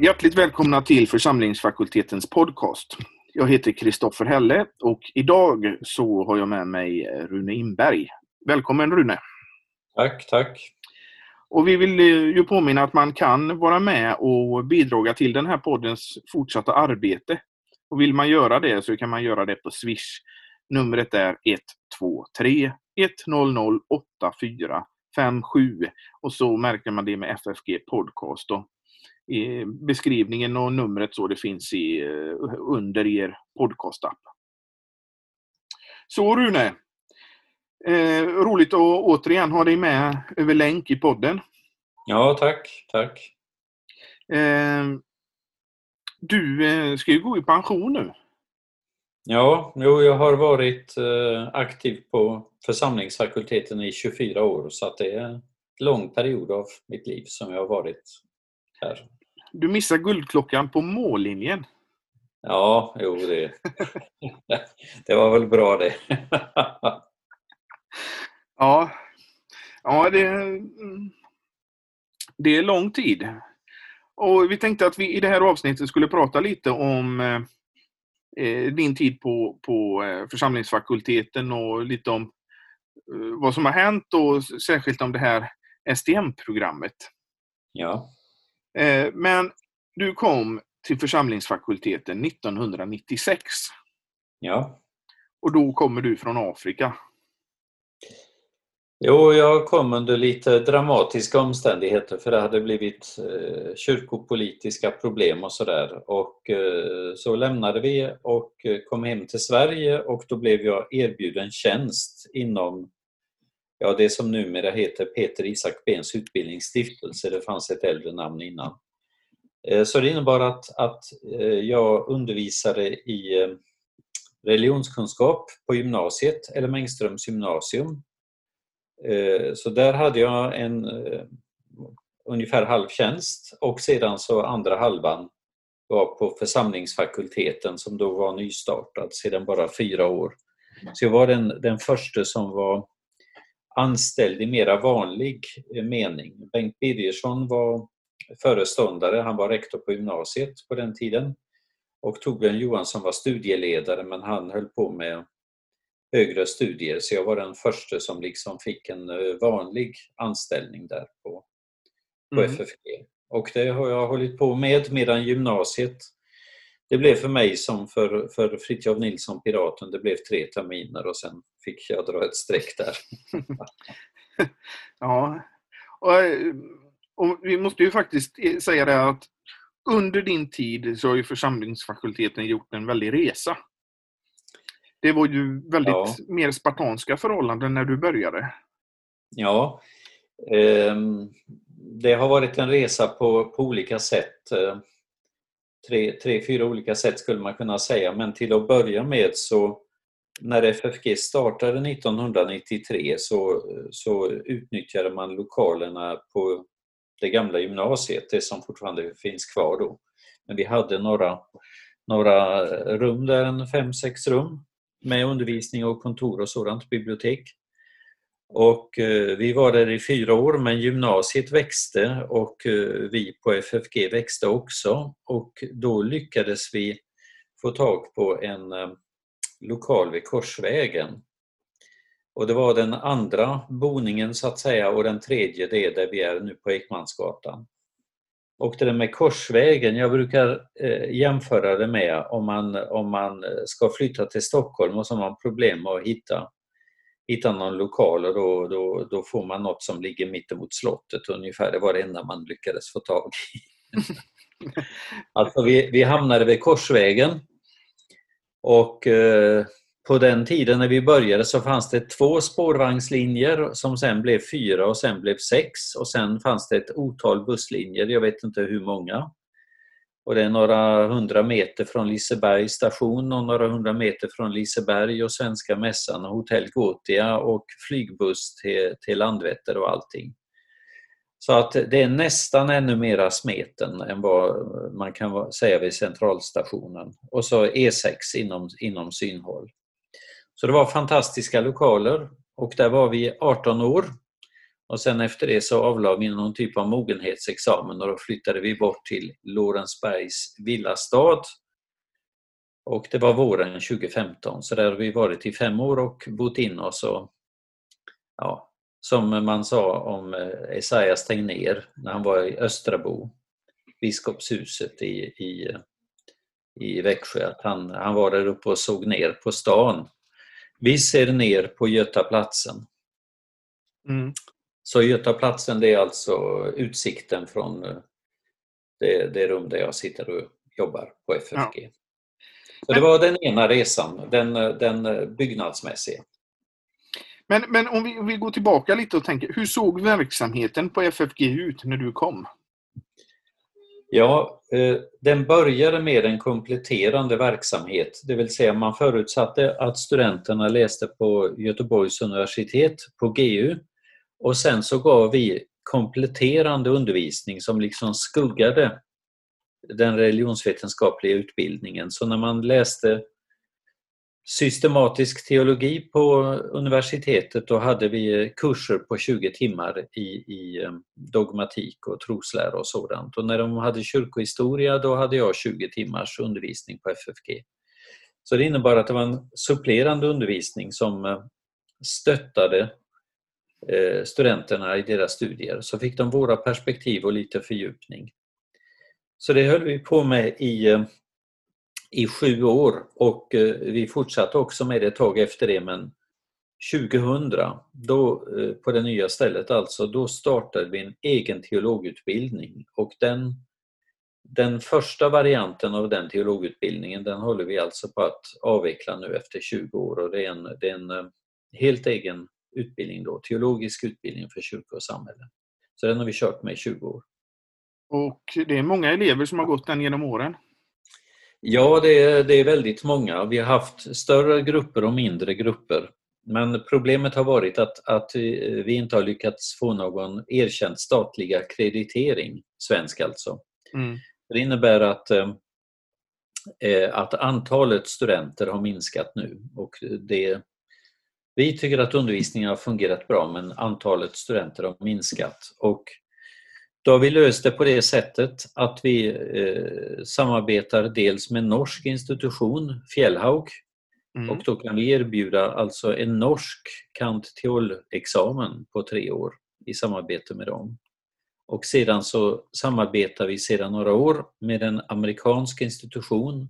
Hjärtligt välkomna till församlingsfakultetens podcast. Jag heter Kristoffer Helle och idag så har jag med mig Rune Inberg. Välkommen Rune! Tack, tack! Och vi vill eh, ju påminna att man kan vara med och bidra till den här poddens fortsatta arbete. Och vill man göra det så kan man göra det på Swish. Numret är 123 100 8457 och så märker man det med FFG Podcast. Och i beskrivningen och numret så det finns i, eh, under er podcastapp. Så Rune, eh, roligt att återigen ha dig med över länk i podden. Ja, tack. Tack. Eh, du eh, ska ju gå i pension nu. Ja, jo, jag har varit eh, aktiv på församlingsfakulteten i 24 år så att det är en lång period av mitt liv som jag har varit här. Du missar guldklockan på mållinjen. Ja, jo det, det var väl bra det. ja, ja det, det är lång tid. Och Vi tänkte att vi i det här avsnittet skulle prata lite om eh, din tid på, på eh, församlingsfakulteten och lite om eh, vad som har hänt och särskilt om det här STM-programmet. Ja. Eh, men du kom till församlingsfakulteten 1996. Ja. Och då kommer du från Afrika. Jo, jag kom under lite dramatiska omständigheter för det hade blivit eh, kyrkopolitiska problem och sådär. Och eh, så lämnade vi och kom hem till Sverige och då blev jag erbjuden tjänst inom ja, det som numera heter Peter Isak Bens utbildningsstiftelse. Det fanns ett äldre namn innan. Eh, så det innebar att, att eh, jag undervisade i eh, religionskunskap på gymnasiet, eller Mängströms gymnasium. Så där hade jag en ungefär halv tjänst och sedan så andra halvan var på församlingsfakulteten som då var nystartad sedan bara fyra år. Så jag var den, den första som var anställd i mera vanlig mening. Bengt Birgersson var föreståndare, han var rektor på gymnasiet på den tiden. Och Torbjörn Johansson var studieledare men han höll på med högre studier så jag var den första som liksom fick en eh, vanlig anställning där på, på mm. FFG. Och det har jag hållit på med medan gymnasiet det blev för mig som för, för Fritiof Nilsson, Piraten, det blev tre terminer och sen fick jag dra ett streck där. ja, och, och, vi måste ju faktiskt säga det att under din tid så har ju församlingsfakulteten gjort en väldig resa. Det var ju väldigt ja. mer spartanska förhållanden när du började. Ja, eh, det har varit en resa på, på olika sätt. Tre, tre, fyra olika sätt skulle man kunna säga, men till att börja med så när FFG startade 1993 så, så utnyttjade man lokalerna på det gamla gymnasiet, det som fortfarande finns kvar då. Men vi hade några, några rum där, en fem, sex rum med undervisning och kontor och sådant, bibliotek. Och eh, vi var där i fyra år men gymnasiet växte och eh, vi på FFG växte också och då lyckades vi få tag på en eh, lokal vid Korsvägen. Och det var den andra boningen så att säga och den tredje det är där vi är nu på Ekmansgatan. Och det där med Korsvägen, jag brukar jämföra det med om man, om man ska flytta till Stockholm och så har man problem med att hitta hitta någon lokal och då, då, då får man något som ligger mittemot slottet ungefär. Det var det enda man lyckades få tag i. alltså vi, vi hamnade vid Korsvägen och eh, på den tiden när vi började så fanns det två spårvagnslinjer som sen blev fyra och sen blev sex och sen fanns det ett otal busslinjer, jag vet inte hur många. Och det är några hundra meter från Liseberg station och några hundra meter från Liseberg och Svenska Mässan och Hotell Gotia och flygbuss till, till Landvetter och allting. Så att det är nästan ännu mera smeten än vad man kan säga vid centralstationen. Och så E6 inom, inom synhåll. Så det var fantastiska lokaler och där var vi 18 år och sen efter det så avlade vi någon typ av mogenhetsexamen och då flyttade vi bort till Lorensbergs villastad. Och det var våren 2015, så där har vi varit i fem år och bott in oss och ja, som man sa om eh, Esaias Tegnér när han var i Östrabo, biskopshuset i, i, i Växjö, att han, han var där uppe och såg ner på stan. Vi ser ner på Götaplatsen. Mm. Så Götaplatsen det är alltså utsikten från eh, det, det rum där jag sitter och jobbar på FFG. Ja. Så det var den ena resan, den, den byggnadsmässiga. Men, men om, vi, om vi går tillbaka lite och tänker, hur såg verksamheten på FFG ut när du kom? Ja, eh, den började med en kompletterande verksamhet, det vill säga man förutsatte att studenterna läste på Göteborgs universitet, på GU, och sen så gav vi kompletterande undervisning som liksom skuggade den religionsvetenskapliga utbildningen. Så när man läste systematisk teologi på universitetet då hade vi kurser på 20 timmar i, i eh, dogmatik och troslära och sådant. Och när de hade kyrkohistoria då hade jag 20 timmars undervisning på FFG. Så det innebar att det var en supplerande undervisning som eh, stöttade Eh, studenterna i deras studier. Så fick de våra perspektiv och lite fördjupning. Så det höll vi på med i eh, i sju år och eh, vi fortsatte också med det ett tag efter det men 2000, då, på det nya stället alltså, då startade vi en egen teologutbildning och den, den första varianten av den teologutbildningen den håller vi alltså på att avveckla nu efter 20 år och det är en, det är en helt egen utbildning då, teologisk utbildning för kyrka och samhälle. Så den har vi kört med i 20 år. Och det är många elever som har gått den genom åren? Ja, det är, det är väldigt många. Vi har haft större grupper och mindre grupper. Men problemet har varit att, att vi inte har lyckats få någon erkänd statlig akkreditering, svensk alltså. Mm. Det innebär att, eh, att antalet studenter har minskat nu. Och det, vi tycker att undervisningen har fungerat bra men antalet studenter har minskat. Och då har vi löst det på det sättet att vi eh, samarbetar dels med en norsk institution, Fjällhaug, mm. och då kan vi erbjuda alltså en norsk kant examen på tre år i samarbete med dem. Och sedan så samarbetar vi sedan några år med en amerikansk institution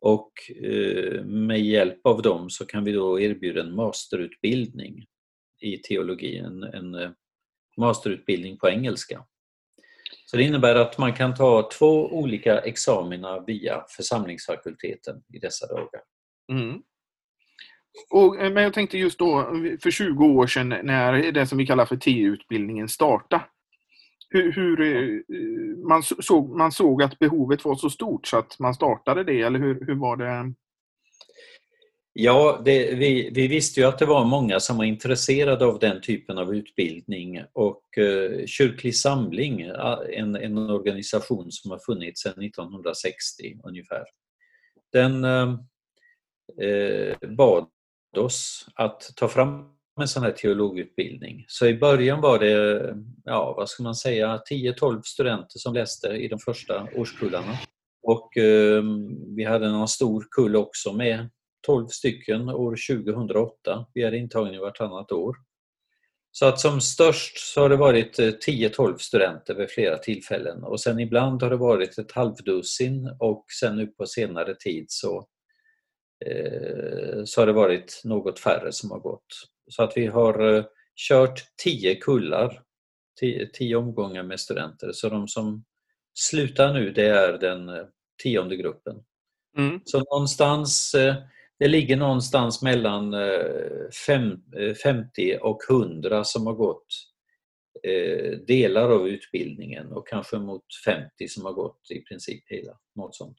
och eh, med hjälp av dem så kan vi då erbjuda en masterutbildning i teologi, en, en eh, masterutbildning på engelska. Så det innebär att man kan ta två olika examina via församlingsfakulteten i dessa dagar. Mm. Och, eh, men jag tänkte just då, för 20 år sedan när det som vi kallar för T-utbildningen startade. Hur, hur, eh, man, såg, man såg att behovet var så stort så att man startade det, eller hur, hur var det? Ja, det, vi, vi, visste ju att det var många som var intresserade av den typen av utbildning och eh, Kyrklig Samling, en, en organisation som har funnits sedan 1960 ungefär, den eh, eh, bad oss att ta fram en sån här teologutbildning. Så i början var det, ja vad ska man säga, 10-12 studenter som läste i de första årskullarna. Och eh, vi hade någon stor kull också med 12 stycken år 2008. Vi hade intagning vartannat år. Så att som störst så har det varit eh, 10-12 studenter vid flera tillfällen och sen ibland har det varit ett halvdussin och sen nu på senare tid så, eh, så har det varit något färre som har gått. Så att vi har eh, kört 10 kullar, 10 omgångar med studenter. Så de som slutar nu det är den eh, tionde gruppen. Mm. Så någonstans eh, det ligger någonstans mellan 50 eh, och 100 som har gått delar av utbildningen och kanske mot 50 som har gått i princip hela. Något sånt.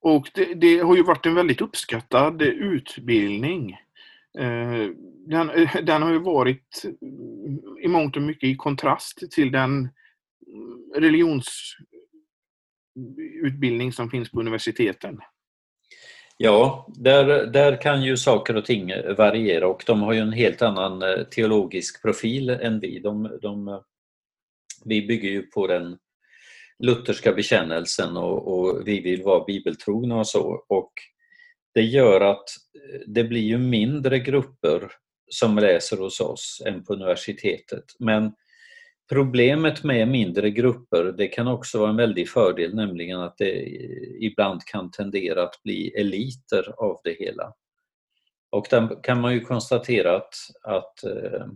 Och det, det har ju varit en väldigt uppskattad utbildning. Eh, den, den, har ju varit mm, i mångt och mycket i kontrast till den mm, religionsutbildning som finns på universiteten. Ja, där, där kan ju saker och ting variera och de har ju en helt annan eh, teologisk profil än vi. De, de, vi bygger ju på den lutherska bekännelsen och, och, vi vill vara bibeltrogna och så. Och det gör att eh, det blir ju mindre grupper som läser hos oss än på universitetet. Men Problemet med mindre grupper, det kan också vara en väldig fördel, nämligen att det eh, ibland kan tendera att bli eliter av det hela. Och där kan man ju konstatera att, att eh,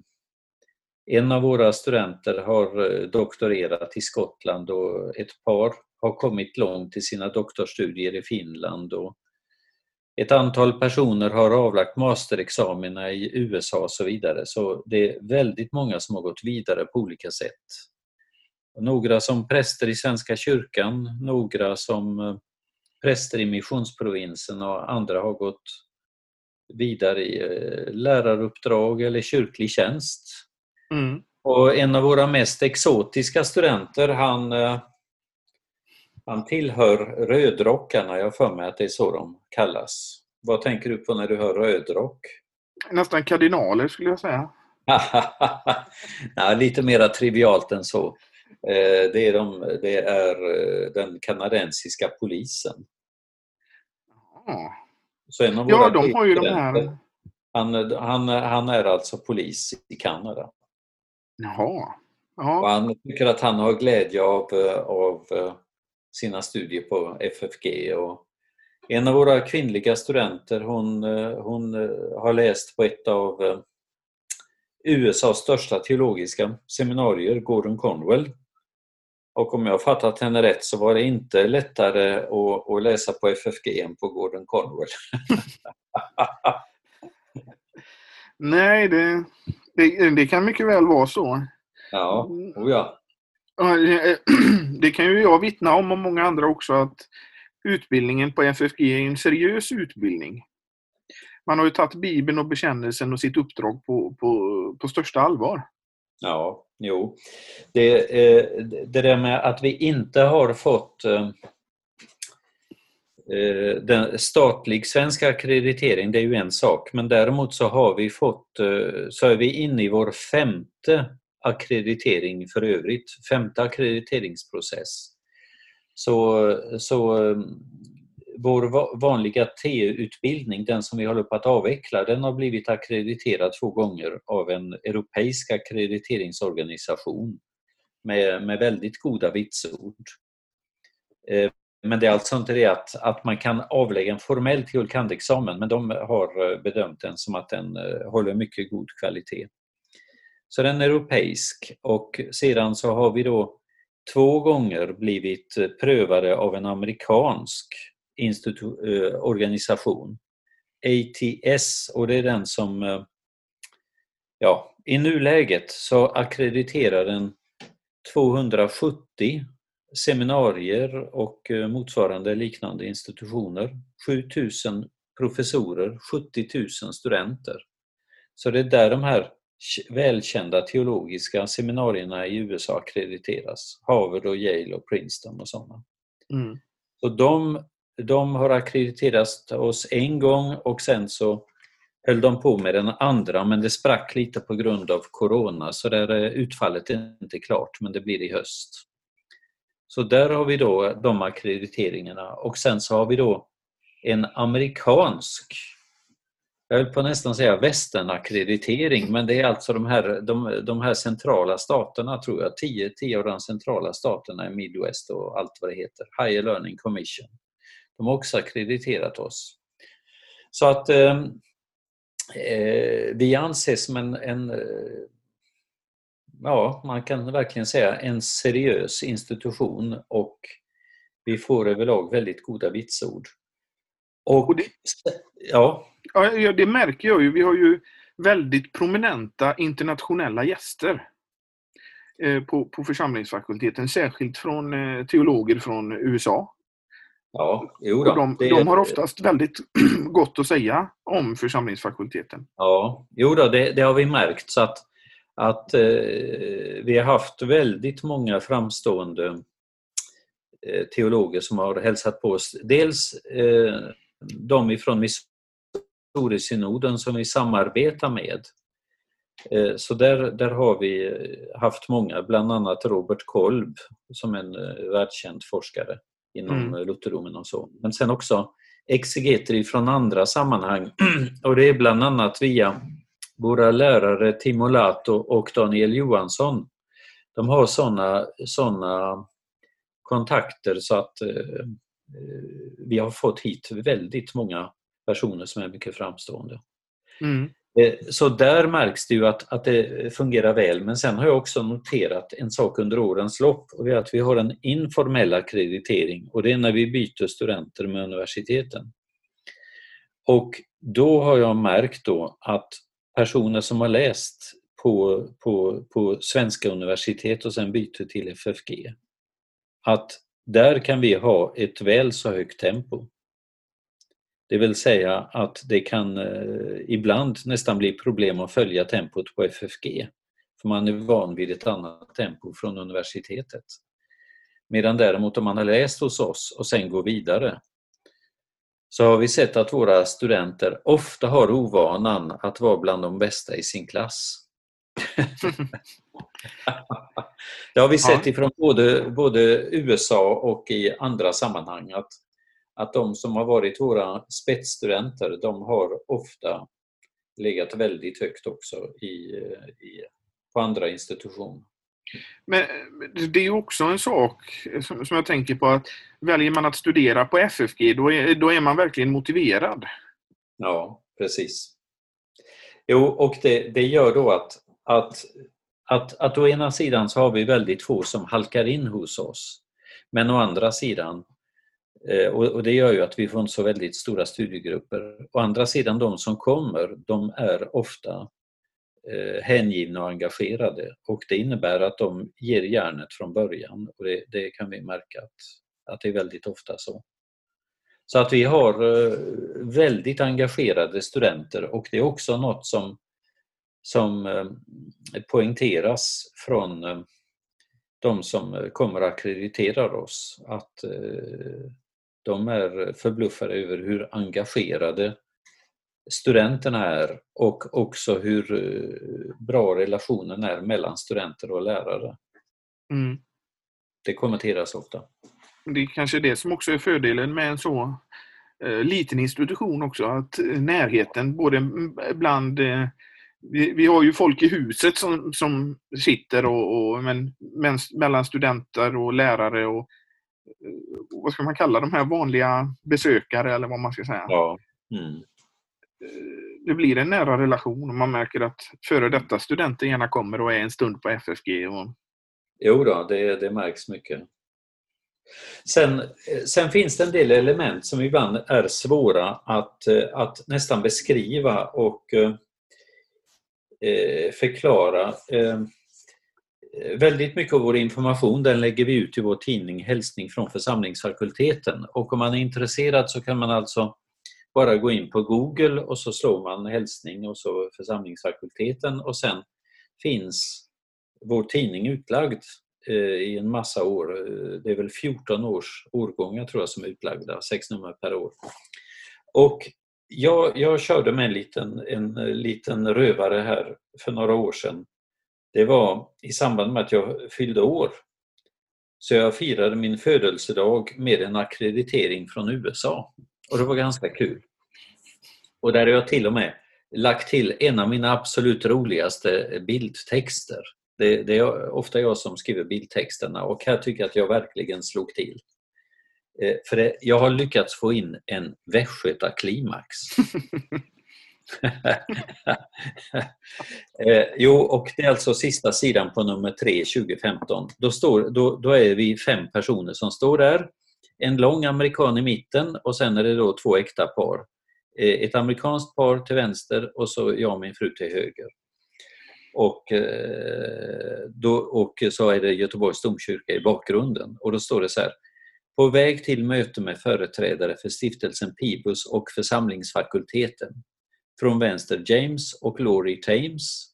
en av våra studenter har doktorerat i Skottland och ett par har kommit långt i sina doktorstudier i Finland och ett antal personer har avlagt masterexamina i USA och så vidare. Så det är väldigt många som har gått vidare på olika sätt. Några som präster i Svenska kyrkan, några som eh, präster i missionsprovinsen och andra har gått vidare i eh, läraruppdrag eller kyrklig tjänst. Mm. Och en av våra mest exotiska studenter, han eh, han tillhör rödrockarna, jag för mig att det är så de kallas. Vad tänker du på när du hör rödrock? Nästan kardinaler skulle jag säga. Nej, lite mer trivialt än så. Eh, det är, de, det är eh, den kanadensiska polisen. Så en av ja, de har ju de här... Han, han, han är alltså polis i Kanada. Jaha. Ja. Och han tycker att han har glädje av, av sina studier på FFG. Och en av våra kvinnliga studenter hon, eh, hon eh, har läst på ett av eh, USAs största teologiska seminarier, Gordon Conwell. Och om jag har fattat henne rätt så var det inte lättare att, att läsa på FFG än på Gordon Conwell. Nej, det, det, det, kan mycket väl vara så. Ja, oh ja. Eh, det kan ju jag vittna om och många andra också att utbildningen på FFG är en seriös utbildning. Man har ju tagit Bibeln och bekännelsen och sitt uppdrag på, på, på största allvar. Ja, jo. Det, eh, det där med att vi inte har fått eh, den statlig svensk akkreditering, det är ju en sak, men däremot så har vi fått, så är vi inne i vår femte akkreditering för övrigt, femte ackrediteringsprocess. Så, så ehm, vår vanliga TU-utbildning, den som vi håller på att avveckla, den har blivit akkrediterad två gånger av en europeisk akkrediteringsorganisation med, med väldigt goda vitsord. Ehm, men det är alltså inte det att, att man kan avlägga en formell teol. kand-examen, men de har eh, bedömt den som att den eh, håller mycket god kvalitet. Så den är europeisk. Och sedan så har vi då två gånger blivit prövade av en amerikansk institu- eh, organisation, ATS, och det är den som eh, ja, i nuläget så akkrediterar den 270 seminarier och eh, motsvarande liknande institutioner, 7000 professorer, 70 000 studenter. Så det är där de här välkända teologiska seminarierna i USA akkrediteras. Harvard och Yale och Princeton och sådana. Mm. Så de, de har akkrediterat oss en gång och sen så höll de på med den andra men det sprack lite på grund av Corona så där är utfallet inte klart men det blir i höst. Så där har vi då de akkrediteringarna och sen så har vi då en amerikansk jag höll på nästan säga västernackreditering, men det är alltså de här, de, de här centrala staterna, tror jag, tio, tio av de centrala staterna i Midwest och allt vad det heter, Higher Learning Commission. De har också akkrediterat oss. Så att eh, eh, vi anses som en, en eh, ja, man kan verkligen säga en seriös institution och vi får överlag väldigt goda vitsord. Och, och det, ja. Ja, det märker jag ju. Vi har ju väldigt prominenta internationella gäster eh, på, på församlingsfakulteten, särskilt från eh, teologer från USA. Ja, jo då, de, de har oftast väldigt gott att säga om församlingsfakulteten. Ja, jo då, det, det har vi märkt. så att, att eh, Vi har haft väldigt många framstående eh, teologer som har hälsat på oss. Dels eh, de ifrån Missouri-synoden som vi samarbetar med. Eh, så där, där har vi haft många, bland annat Robert Kolb som är en eh, världskänd forskare inom mm. lutherdomen och så. Men sen också exegeter från andra sammanhang och det är bland annat via våra lärare Timo Lato och Daniel Johansson. De har sådana såna kontakter så att eh, vi har fått hit väldigt många personer som är mycket framstående. Mm. Eh, så där märks det ju att, att det fungerar väl. Men sen har jag också noterat en sak under årens lopp och det är att vi har en informell akkreditering och det är när vi byter studenter med universiteten. Och då har jag märkt då att personer som har läst på, på, på svenska universitet och sen byter till FFG, att där kan vi ha ett väl så högt tempo. Det vill säga att det kan eh, ibland nästan bli problem att följa tempot på FFG. För man är van vid ett annat tempo från universitetet. Medan däremot om man har läst hos oss och sen går vidare så har vi sett att våra studenter ofta har ovanan att vara bland de bästa i sin klass. det har vi sett ifrån både, både USA och i andra sammanhang att att de som har varit våra spetsstudenter, de har ofta legat väldigt högt också i, i, på andra institutioner. Men det är också en sak som, jag tänker på att väljer man att studera på FFG då är, då är man verkligen motiverad. Ja, precis. Jo, och det, det gör då att, att, att, att å ena sidan så har vi väldigt få som halkar in hos oss. Men å andra sidan Eh, och, det gör ju att vi får inte så väldigt stora studiegrupper. Å andra sidan, de som kommer, de är ofta eh, hängivna och engagerade och det innebär att de ger järnet från början och det, det kan vi märka att, att det är väldigt ofta så. Så att vi har eh, väldigt engagerade studenter och det är också något som, som poängteras från de som kommer att akkreditera oss. Att de är förbluffade över hur engagerade studenterna är och också hur eh, bra relationen är mellan studenter och lärare. Mm. Det kommenteras ofta. Det är kanske det som också är fördelen med en så eh, liten institution också, att eh, närheten både bland eh, vi, vi, har ju folk i huset som, som sitter och, och men, men, mellan studenter och lärare och vad ska man kalla de här vanliga besökare eller vad man ska säga. Ja. Mm. Det blir en nära relation och man märker att före detta studenter gärna kommer och är en stund på FFG. Och... Jo då, det, det märks mycket. Sen, sen, finns det en del element som ibland är svåra att, att nästan beskriva och eh, förklara. Väldigt mycket av vår information den lägger vi ut i vår tidning Hälsning från församlingsfakulteten och om man är intresserad så kan man alltså bara gå in på Google och så slår man hälsning och så församlingsfakulteten och sen finns vår tidning utlagd eh, i en massa år. Det är väl 14 års årgångar tror jag som är utlagda, sex nummer per år. Och jag, jag körde med en liten, en liten rövare här för några år sedan det var i samband med att jag fyllde år. Så jag firade min födelsedag med en akkreditering från USA. Och det var ganska kul. Och där har jag till och med lagt till en av mina absolut roligaste bildtexter. Det, det, är ofta jag som skriver bildtexterna och här tycker jag att jag verkligen slog till. Eh, för det, jag har lyckats få in en västgötaklimax. eh, jo, och det är alltså sista sidan på nummer 3, 2015. Då, står, då, då är vi fem personer som står där. En lång amerikan i mitten och sen är det då två äkta par. Eh, ett amerikanskt par till vänster och så jag och min fru till höger. Och, eh, då, och så är det Göteborgs domkyrka i bakgrunden och då står det så här på väg till möte med företrädare för stiftelsen Pibus och församlingsfakulteten. Från vänster James och Laurie Thames,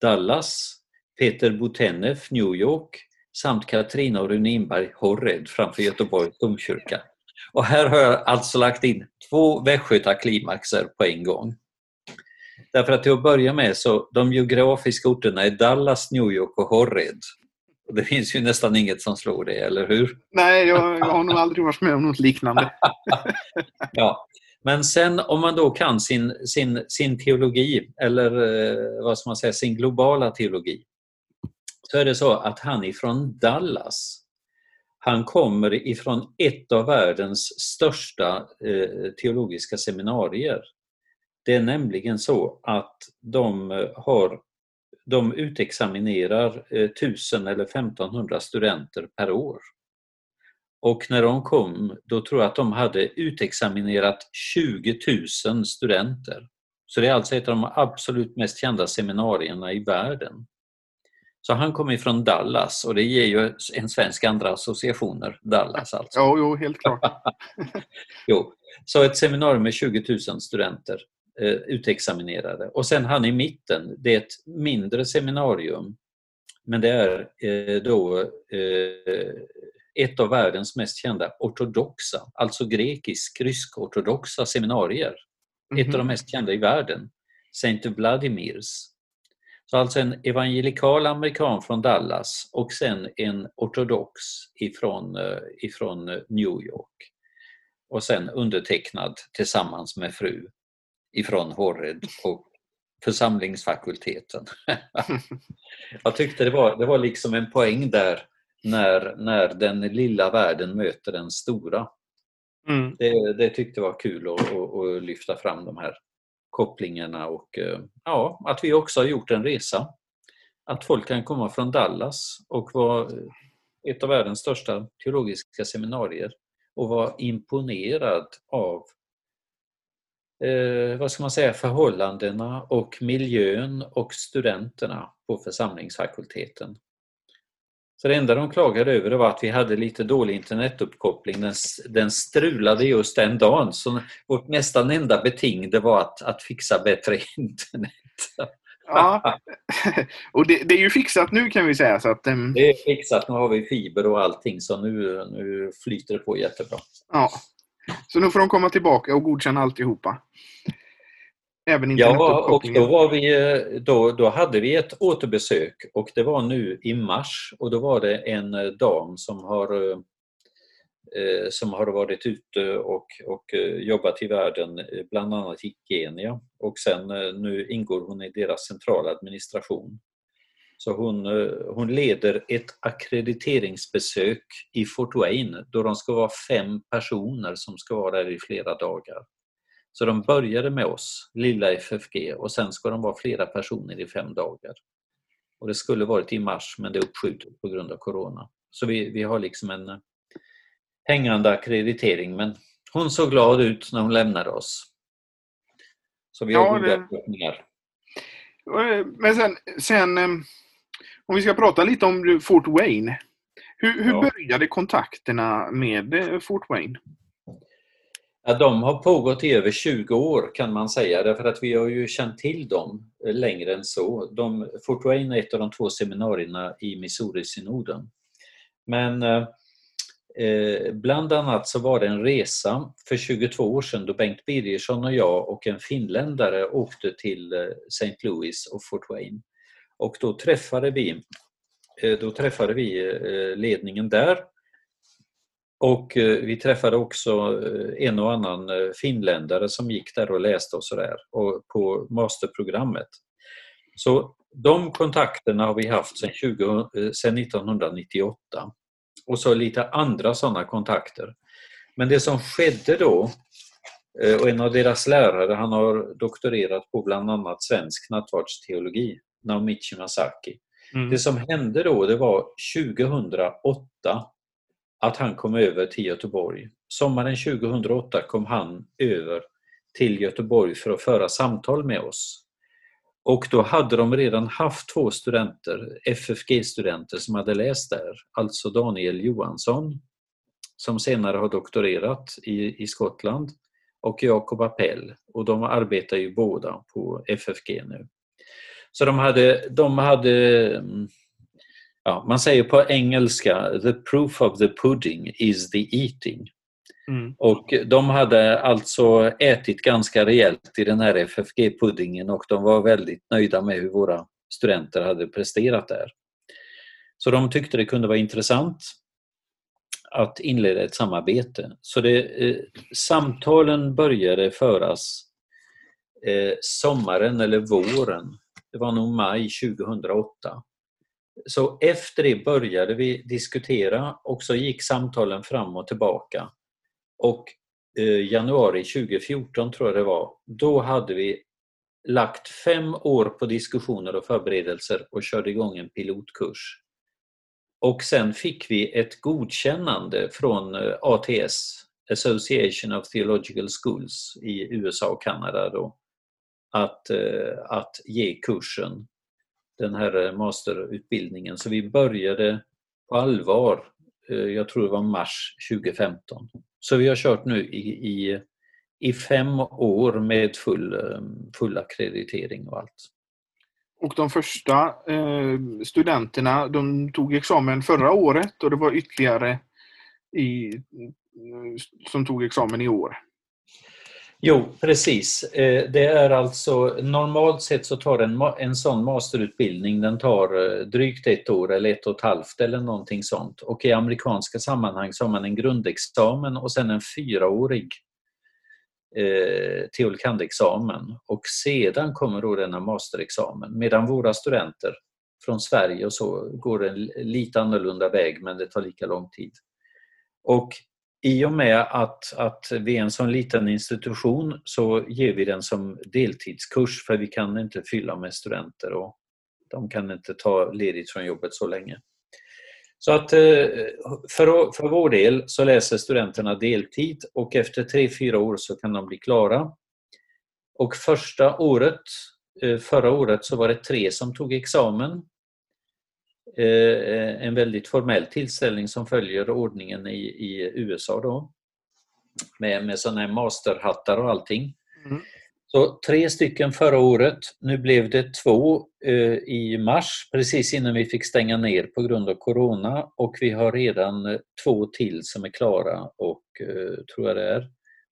Dallas, Peter Butenev, New York samt Katarina och Rune Inberg, Horred framför Göteborgs domkyrka. Och här har jag alltså lagt in två västgötaklimaxer på en gång. Därför att till att börja med så de geografiska orterna är Dallas, New York och Horred. Och det finns ju nästan inget som slår det, eller hur? Nej, jag, jag har nog aldrig varit med om något liknande. ja. Men sen om man då kan sin, sin, sin teologi, eller eh, vad ska man säga, sin globala teologi, så är det så att han ifrån Dallas, han kommer ifrån ett av världens största eh, teologiska seminarier. Det är nämligen så att de, eh, har, de utexaminerar 1000 eller 1500 studenter per år. Och när de kom, då tror jag att de hade utexaminerat 20 000 studenter. Så det är alltså ett av de absolut mest kända seminarierna i världen. Så han kommer ifrån Dallas och det ger ju en svensk andra associationer, Dallas alltså. Ja, jo, helt klart. jo. Så ett seminarium med 20 000 studenter eh, utexaminerade. Och sen han i mitten, det är ett mindre seminarium men det är eh, då eh, ett av världens mest kända ortodoxa, alltså grekisk-rysk-ortodoxa seminarier. Mm -hmm. Ett av de mhm. mest kända i världen, Saint Vladimirs. Så alltså en evangelikal amerikan från Dallas och sen en ortodox ifrån, eh, ifrån New York. Och sen undertecknad tillsammans med fru ifrån Horred och församlingsfakulteten. Jag tyckte det var, det var liksom en poäng där när, när den lilla världen möter den stora. Mm. Det, det tyckte jag var kul att, att, att, lyfta fram de här kopplingarna och eh, ja, att vi också har gjort en resa. Att folk kan komma från Dallas och vara ett av världens största teologiska seminarier och vara imponerad av eh, vad ska man säga, förhållandena och miljön och studenterna på församlingsfakulteten. Så det enda de klagade över var att vi hade lite dålig internetuppkoppling. Den, den strulade just den dagen. Så vårt nästan enda beting det var att, att fixa bättre internet. Ja, och det, det, är ju fixat nu kan vi säga. Så att, um... Det är fixat, nu har vi fiber och allting så nu, nu flyter det på jättebra. Ja, så nu får de komma tillbaka och godkänna alltihopa. Även ja, och då, var vi, eh, då, då hade vi ett återbesök och det var nu i mars och då var det en eh, dam som har, eh, som har varit ute och, och jobbat i världen, bland annat i Kenya och sen nu ingår hon i deras centrala administration. Så hon, hon leder ett akkrediteringsbesök i Fort Wayne då de ska vara fem personer som ska vara där i flera dagar. Så de började med oss, lilla FFG, och sen ska de vara flera personer i fem dagar. Och Det skulle varit i mars men det är uppskjutet på grund av Corona. Så vi, vi har liksom en eh, hängande akkreditering men hon såg glad ut när hon lämnade oss. Så vi har ja, goda förhoppningar. Eh, men sen, sen, eh, om vi ska prata lite om Fort Wayne. Hur, hur ja. började kontakterna med Fort Wayne? Ja, de har pågått i över 20 år kan man säga därför att vi har ju känt till dem eh, längre än så. De, Fort Wayne är ett av de två seminarierna i Missouri-synoden. Men eh, eh bland annat så var det en resa för 22 år sedan då Bengt Birgersson och jag och en finländare åkte till eh, St. Louis och Fort Wayne. Och då träffade vi, då träffade vi ledningen där och eh, vi träffade också eh, en och annan eh, finländare som gick där och läste och sådär på masterprogrammet. Så de kontakterna har vi haft sedan, 20, sedan 1998 och så lite andra sådana kontakter. Men det som skedde då, och en av deras lärare han har doktorerat på bland annat svensk nattvardsteologi, Naomichi Masaki. Mm. Det som hände då det var 2008 att han kom över till Göteborg. Sommaren 2008 kom han över till Göteborg för att föra samtal med oss. Och då hade de redan haft två studenter, FFG-studenter som hade läst där, alltså Daniel Johansson som senare har doktorerat i, i Skottland och Jakob Appell och de arbetar ju båda på FFG nu. Så de hade, de hade mm, ja, man säger på engelska the proof of the pudding is the eating. Mm. Och de hade alltså ätit ganska rejält i den här FFG-puddingen och de var väldigt nöjda med hur våra studenter hade presterat där. Så de tyckte det kunde vara intressant att inleda ett samarbete. Så det, eh, samtalen började föras eh, sommaren eller våren. Det var nog maj 2008. Så efter det började vi diskutera och så gick samtalen fram och tillbaka. Och eh, januari 2014 tror jag det var, då hade vi lagt fem år på diskussioner och förberedelser och körde igång en pilotkurs. Och sen fick vi ett godkännande från eh, ATS, Association of Theological Schools i USA och Kanada då, att, eh, att ge kursen, den här eh, masterutbildningen. Så vi började på allvar, eh, jag tror det var mars 2015. Så vi har kört nu i, i, i fem år med full, eh, full akkreditering och allt. Och de första eh, studenterna de tog examen förra året och det var ytterligare i, som tog examen i år. Jo, precis. Eh, det är alltså normalt sett så tar en, en sån masterutbildning den tar eh, drygt ett år eller ett och ett halvt eller någonting sånt. Och i amerikanska sammanhang så har man en grundexamen och sen en fyraårig eh, teol.kand.-examen och sedan kommer då denna masterexamen medan våra studenter från Sverige och så går en lite annorlunda väg men det tar lika lång tid. Och i och med att, att vi är en sån liten institution så ger vi den som deltidskurs för vi kan inte fylla med studenter och de kan inte ta ledigt från jobbet så länge. Så att eh, för, för vår del så läser studenterna deltid och efter tre fyra år så kan de bli klara. Och första året, eh, förra året så var det tre som tog examen. Eh, en väldigt formell tillställning som följer ordningen i, i USA då. Med, med sådana här masterhattar och allting. Mm. Så tre stycken förra året. Nu blev det två eh, i mars, precis innan vi fick stänga ner på grund av Corona. Och vi har redan eh, två till som är klara, och eh, tror jag det är.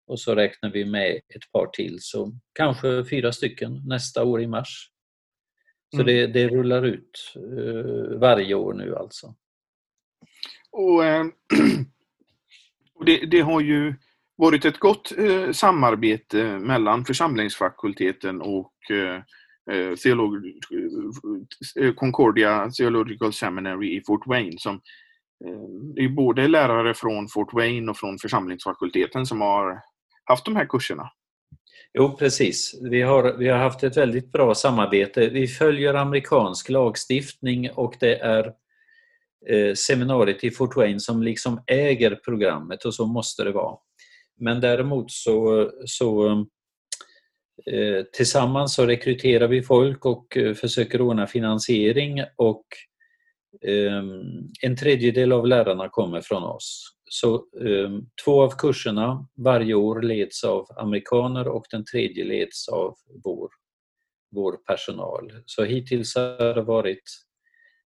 Och så räknar vi med ett par till, så kanske fyra stycken nästa år i mars. Så mm. det, det, rullar ut eh, varje år nu alltså. Och, eh, och det, det har ju varit ett gott eh, samarbete mellan församlingsfakulteten och eh, eh Theolog eh, Concordia Theological Seminary i Fort Wayne. Som, det är både lärare från Fort Wayne och från församlingsfakulteten som har haft de här kurserna. Jo, precis. Vi har, vi har haft ett väldigt bra samarbete. Vi följer amerikansk lagstiftning och det är eh, seminariet i Fort Wayne som liksom äger programmet och så måste det vara. Men däremot så, så eh, tillsammans så rekryterar vi folk och eh, försöker ordna finansiering och eh, en tredjedel av lärarna kommer från oss. Så eh, två av kurserna varje år leds av amerikaner och den tredje leds av vår, vår personal. Så hittills har det varit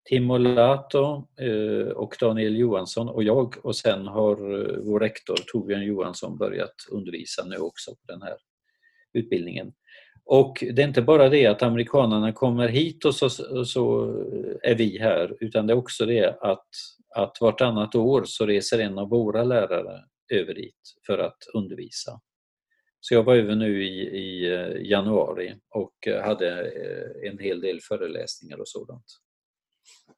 Timo Lato eh, och Daniel Johansson och jag och sen har eh, vår rektor Torbjörn Johansson börjat undervisa nu också på den här utbildningen. Och det är inte bara det att amerikanerna kommer hit och så, så är vi här utan det är också det att, att vartannat år så reser en av våra lärare över dit för att undervisa. Så jag var över nu i, i eh, januari och hade eh, en hel del föreläsningar och sådant.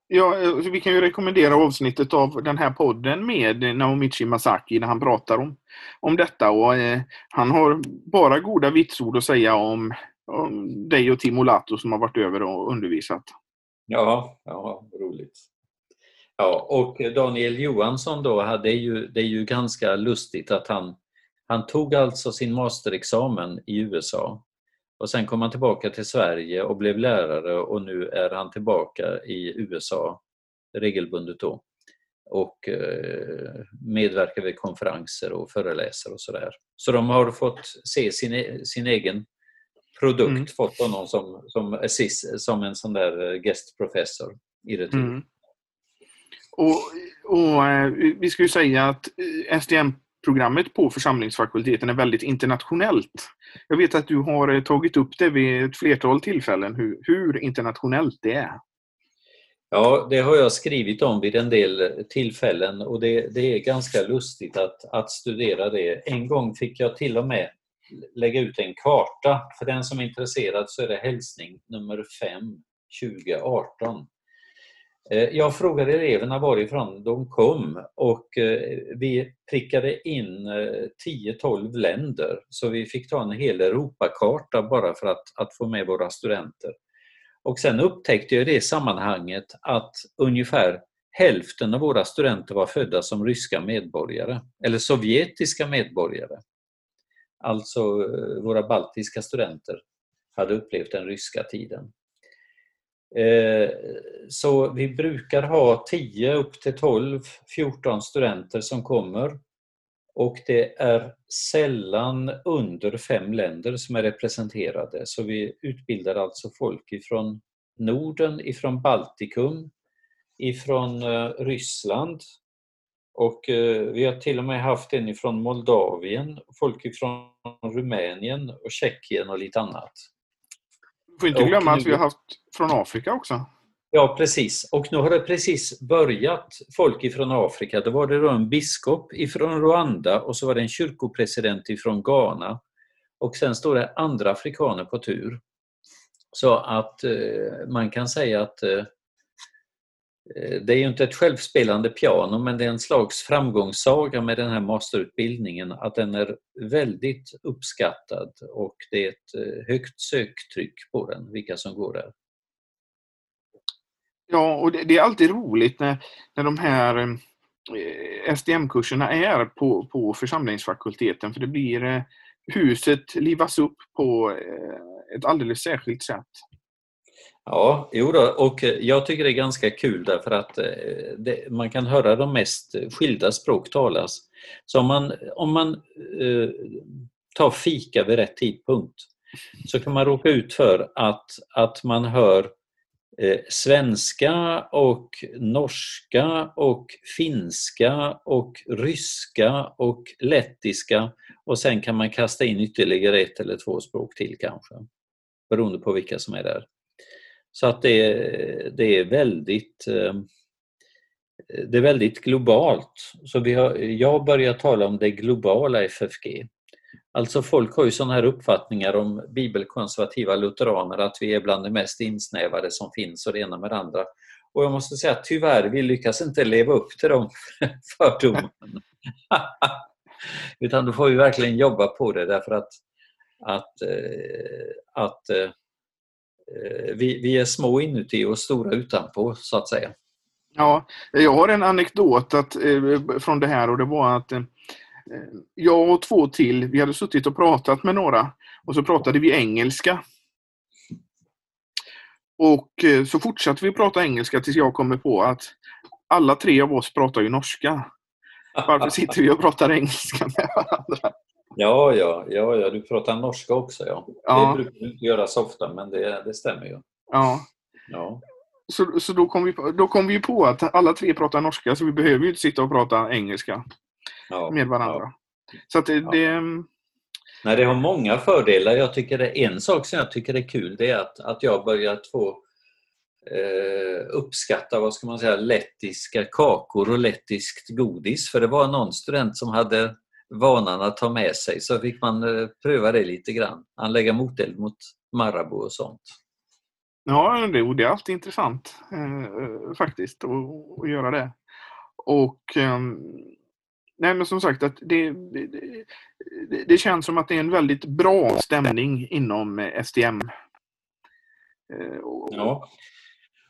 Ja, eh, vi kan ju rekommendera avsnittet av den här podden med Naomichi Masaki när han pratar om, om detta. Och, eh, han har bara goda vitsord att säga om, om dig och Timo Lato som har varit över och undervisat. Ja, ja roligt. Ja, och Daniel Johansson då, hade ju, det är ju ganska lustigt att han, han tog alltså sin masterexamen i USA och sen kom han tillbaka till Sverige och blev lärare och nu är han tillbaka i USA regelbundet då och eh, medverkar vid konferenser och föreläser och sådär. Så de har fått se sin, e-, sin egen produkt, mm. fått honom som, som, assist, som en sån där eh, gästprofessor i retur. Mm. Och, och, eh, vi ska ju säga att SDM programmet på församlingsfakulteten är väldigt internationellt. Jag vet att du har eh, tagit upp det vid ett flertal tillfällen, hur, hur internationellt det är. Ja, det har jag skrivit om vid en del tillfällen och det, det, är ganska lustigt att, att studera det. En gång fick jag till och med lägga ut en karta. För den som är intresserad så är det hälsning nummer 5 2018. Eh, jag frågade eleverna varifrån de kom och eh, vi prickade in eh, 10-12 länder så vi fick ta en hel Europakarta bara för att, att få med våra studenter. Och sen upptäckte jag i det sammanhanget att ungefär hälften av våra studenter var födda som ryska medborgare, eller sovjetiska medborgare. Alltså våra baltiska studenter hade upplevt den ryska tiden. Eh, så vi brukar ha 10 upp till 12, 14 studenter som kommer och det är sällan under fem länder som är representerade. Så vi utbildar alltså folk ifrån Norden, ifrån Baltikum, ifrån eh, Ryssland och eh, vi har till och med haft en ifrån Moldavien, folk ifrån Rumänien och Tjeckien och lite annat. Får inte glömma att vi har haft från Afrika också. Ja, precis. Och nu har det precis börjat folk ifrån Afrika. Då var det då en biskop ifrån Rwanda och så var det en kyrkopresident ifrån Ghana. Och sen står det andra afrikaner på tur. Så att eh, man kan säga att eh, Eh, det är ju inte ett självspelande piano men det är en slags framgångssaga med den här masterutbildningen att den är väldigt uppskattad och det är ett eh, högt söktryck på den, vilka som går där. Ja, och det, det är alltid roligt när, när de här eh, SDM-kurserna är på, på församlingsfakulteten för det blir huset livas upp på ett alldeles särskilt sätt. Ja, jo då, och eh, jag tycker det är ganska kul därför att eh, det, man kan höra de mest skilda språk talas. Så om man, om man eh, tar fika vid rätt tidpunkt så kan man råka ut för att, att man hör eh, svenska och norska och finska och ryska och lettiska och sen kan man kasta in ytterligare ett eller två språk till kanske beroende på vilka som är där. Så att det, det är väldigt eh, det är väldigt globalt. Så vi har, jag börjar tala om det globala FFG. Alltså folk har ju sådana här uppfattningar om bibelkonservativa lutheraner att vi är bland de mest insnävade som finns och det ena med det andra. Och jag måste säga att tyvärr, vi lyckas inte leva upp till de fördomarna. Utan då får vi verkligen jobba på det därför att, att, eh, att eh, Eh, vi, vi är små inuti och stora utanpå så att säga. Ja, jag har en anekdot att, eh, från det här och det var att eh, jag och två till, vi hade suttit och pratat med några och så pratade vi engelska. Och så fortsatte vi prata engelska tills jag kommer på att alla tre av oss pratar ju norska. Varför sitter vi och pratar engelska med varandra? Ja, ja, ja, ja du pratar norska också. Ja. ja. Det brukar du inte göra så ofta, men det, det stämmer ju. Ja. ja. Så, så då kom vi, på, då kom vi på att alla tre pratar norska, så vi behöver ju inte sitta och prata engelska ja, med varandra. Ja. Så det, det, Nej, det har många fördelar. Jag tycker det en sak som jag tycker är kul det är att, att jag börjat få eh, uppskatta vad ska man säga, lettiska kakor och lettiskt godis. För det var någon student som hade vanan att ta med sig så fick man eh, pröva det lite grann. Han lägga moteld mot Marabou och sånt. Ja, det, det är alltid intressant eh, faktiskt att, att göra det. Och eh, nej men som sagt att det, det, det, känns som att det är en väldigt bra stämning inom STM. Eh, ja.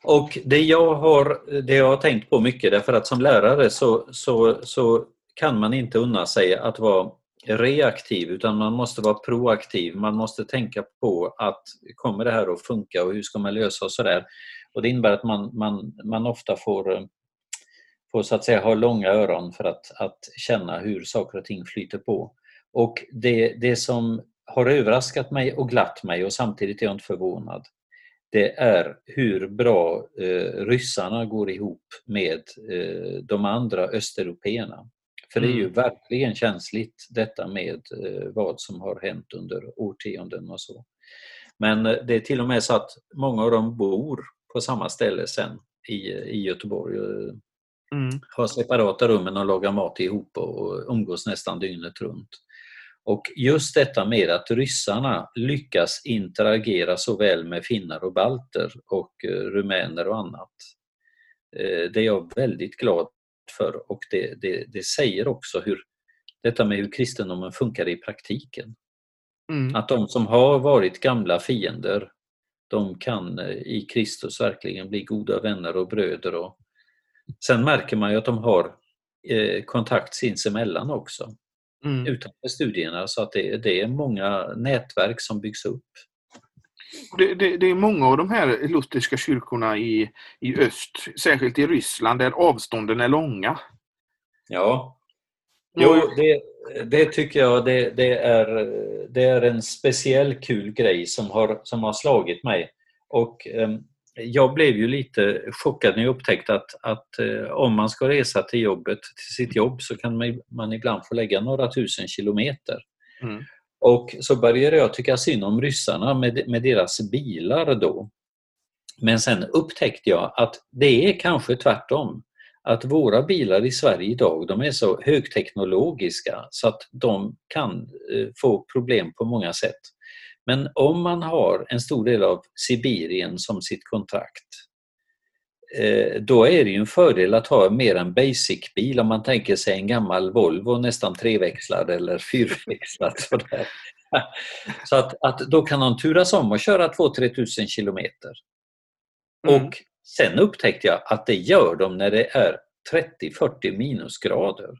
Och det jag har, det jag har tänkt på mycket därför att som lärare så, så, så kan man inte unna sig att vara reaktiv utan man måste vara proaktiv. Man måste tänka på att kommer det här att funka och hur ska man lösa och sådär. Och det innebär att man, man, man ofta får får så att säga ha långa öron för att, att känna hur saker och ting flyter på. Och det, det som har överraskat mig och glatt mig och samtidigt är jag inte förvånad det är hur bra eh, ryssarna går ihop med eh, de andra östeuropeerna. För det är ju mm. verkligen känsligt detta med vad som har hänt under årtionden och så. Men det är till och med så att många av dem bor på samma ställe sen i, i Göteborg. Mm. Har separata rum och lagar mat ihop och umgås nästan dygnet runt. Och just detta med att ryssarna lyckas interagera så väl med finnar och balter och eh, rumäner och annat. Eh, det är jag väldigt glad för och det, det, det säger också hur detta med hur kristendomen funkar i praktiken. Mm. Att de som har varit gamla fiender, de kan eh, i Kristus verkligen bli goda vänner och bröder. Och sen märker man ju att de har kontakt sinsemellan också mm. utanför studierna så att det, det, är många nätverk som byggs upp. Det, det, det, är många av de här lutherska kyrkorna i, i öst, särskilt i Ryssland, där avstånden är långa. Ja, jo, det, det tycker jag det, det, är, det är en speciell kul grej som har, som har slagit mig. Och um, jag blev ju lite chockad när jag upptäckte att, att eh, om man ska resa till jobbet, till sitt jobb så kan man, man ibland få lägga några tusen kilometer. Mm. Och så började jag tycka synd om ryssarna med, med deras bilar då. Men sen upptäckte jag att det är kanske tvärtom. Att våra bilar i Sverige idag de är så högteknologiska så att de kan eh, få problem på många sätt. Men om man har en stor del av Sibirien som sitt kontrakt då är det ju en fördel att ha mer en basic-bil om man tänker sig en gammal Volvo nästan treväxlad eller fyrväxlad. Sådär. Så att, att då kan man turas om och köra 2-3 tusen kilometer. Mm. Och sen upptäckte jag att det gör de när det är 30-40 minusgrader.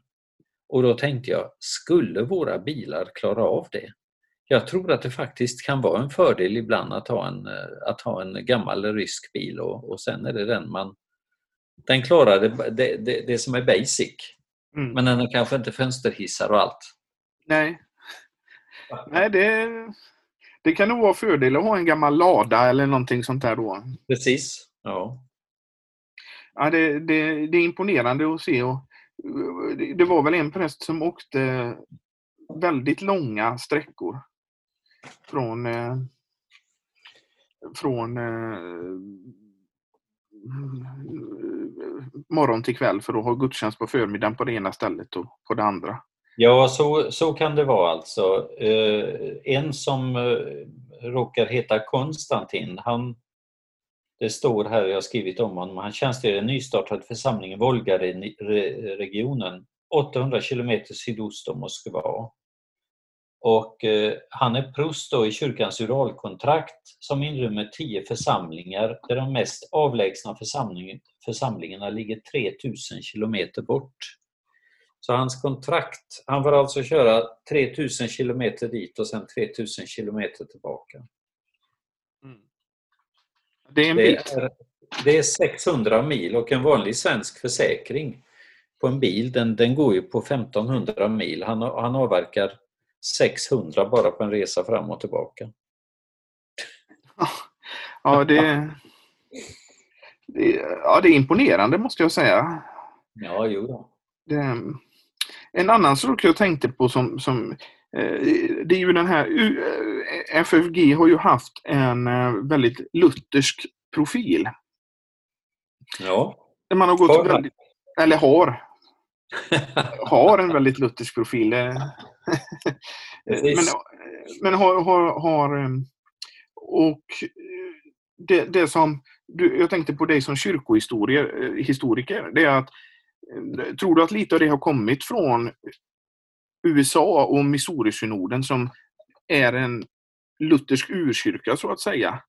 Och då tänkte jag, skulle våra bilar klara av det? Jag tror att det faktiskt kan vara en fördel ibland att ha en, eh, att ha en gammal rysk bil och, och sen är det den man... Den klarar det, det, det, det som är basic. Mm. Men den har kanske inte fönsterhissar och allt. Nej. Nej, det, det kan nog vara fördel att ha en gammal lada eller någonting sånt där då. Precis. Ja. Ja, det, det, det är imponerande att se. Och, det var väl en präst som åkte väldigt långa sträckor från eh, från eh, morgon till kväll för att ha gudstjänst på förmiddagen på det ena stället och på det andra. Ja, så, så kan det vara alltså. Eh, en som eh, råkar heta Konstantin, han, det står här, jag har skrivit om honom, han tjänstgör i en nystartad församling i Volga-regionen 800 kilometer sydost om Moskva. Och eh, han är prost i kyrkans uralkontrakt som inrymmer tio församlingar där de mest avlägsna församling, församlingarna ligger 3000 kilometer bort. Så hans kontrakt, han får alltså köra 3000 kilometer dit och sen 3000 kilometer tillbaka. Mm. Det är en bit. Det är, det är 600 mil och en vanlig svensk försäkring på en bil den, den går ju på 1500 mil. Han, han avverkar 600 bara på en resa fram och tillbaka. Ja, det, det, ja, det är imponerande måste jag säga. Ja, jo då. Det, en annan sak jag tänkte på som, som eh, det är ju den här eh, FFG har ju haft en eh, väldigt luthersk profil. Ja. Man har gått har väldigt, eller har, har en väldigt luthersk profil. men, men har, har, har, ehm, och det, det som du, jag tänkte på dig som kyrkohistoriker, eh, det är att eh, tror du att lite av det har kommit från USA och Missouri-synoden som är en luthersk urkyrka så att säga?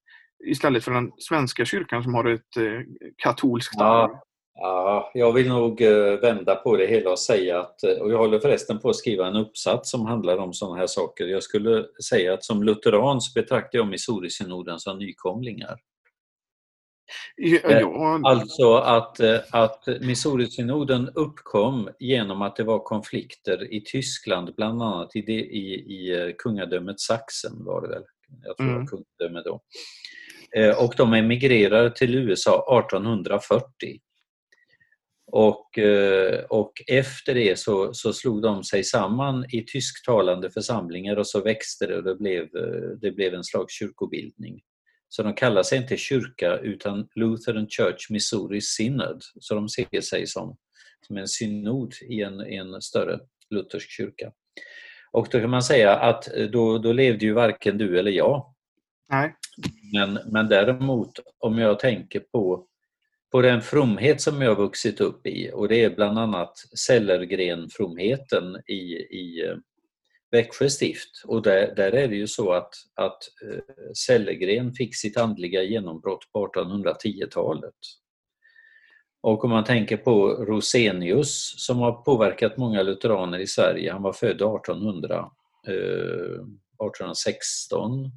Istället för den svenska kyrkan som har ett eh, katolskt ja, Ja, jag vill nog eh, vända på det hela och säga att, eh, och jag håller förresten på att skriva en uppsats som handlar om sådana här saker. Jag skulle säga att som lutheran så betraktar jag Missouri-synoden som nykomlingar. Ja. Eh, alltså att, att Missouri-synoden uppkom genom att det var konflikter i Tyskland, bland annat i, det, i, i kungadömet Sachsen var det väl, jag tror mm. kungadöme då. Och de emigrerade till USA 1840. Och, eh, och efter det så, så slog de sig samman i tysktalande församlingar och så växte det och det blev, eh, det blev en slags kyrkobildning. Så de kallar sig inte kyrka utan Lutheran Church Missouri Synod. Så de ser sig som, som en synod i en, en större luthersk kyrka. Och då kan man säga att då, då levde ju varken du eller jag. Nej. Men, men däremot om jag tänker på på den fromhet som jag vuxit upp i och det är bland annat Sellergren-fromheten i, i eh, Växjö stift. Och där, där är det ju så att, att eh, Sellergren fick sitt andliga genombrott på 1810-talet. Och om man tänker på Rosenius som har påverkat många lutheraner i Sverige, han var född 1800, eh, 1816.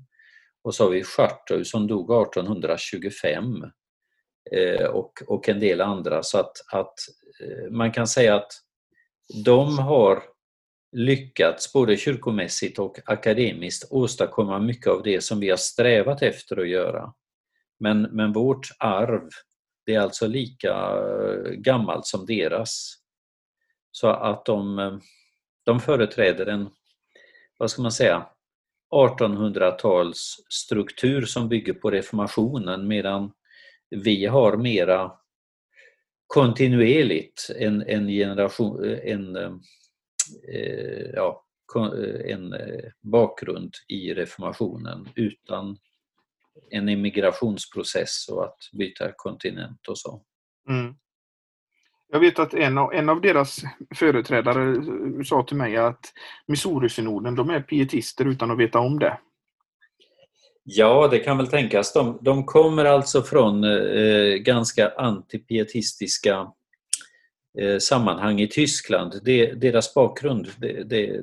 Och så har vi Schartau som dog 1825 Eh, och, och en del andra. Så att, att eh, man kan säga att de har lyckats både kyrkomässigt och akademiskt åstadkomma mycket av det som vi har strävat efter att göra. Men, men vårt arv, det är alltså lika eh, gammalt som deras. Så att de, de företräder en, vad ska man säga, 1800-tals struktur som bygger på reformationen medan vi har mera kontinuerligt en, en generation, en, eh, eh ja, eh, en eh, bakgrund i reformationen utan en immigrationsprocess och att byta kontinent och så. Mm. Jag vet att en av, en av deras företrädare sa till mig att Missouri-synoden, de är pietister utan att veta om det. Ja, det kan väl tänkas. De, de kommer alltså från eh, ganska antipietistiska eh, sammanhang i Tyskland. Det, deras bakgrund, det, det,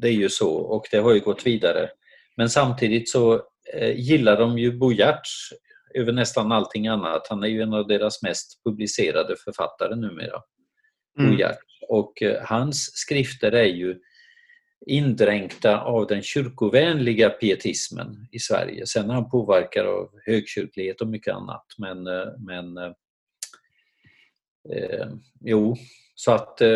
det, är ju så och det har ju gått vidare. Men samtidigt så eh, gillar de ju Bo Giertz över nästan allting annat. Han är ju en av deras mest publicerade författare numera. Mm. Bo Giertz. Och eh, hans skrifter är ju indränkta av den kyrkovänliga pietismen i Sverige. Sen är han påverkad av högkyrklighet och mycket annat. Men, eh, men eh, eh, jo, så att eh,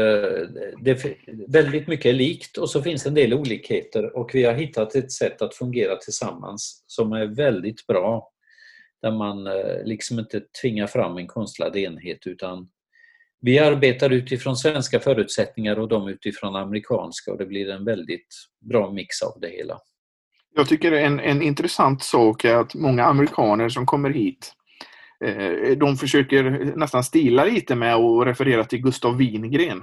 det, väldigt mycket är likt och så finns en del olikheter och vi har hittat ett sätt att fungera tillsammans som är väldigt bra. Där man eh, liksom inte tvingar fram en konstlad enhet utan vi arbetar utifrån svenska förutsättningar och de utifrån amerikanska och det blir en väldigt bra mix av det hela. Jag tycker en, en intressant sak är att många amerikaner som kommer hit eh, de försöker nästan stila lite med att referera till Gustav Wingren.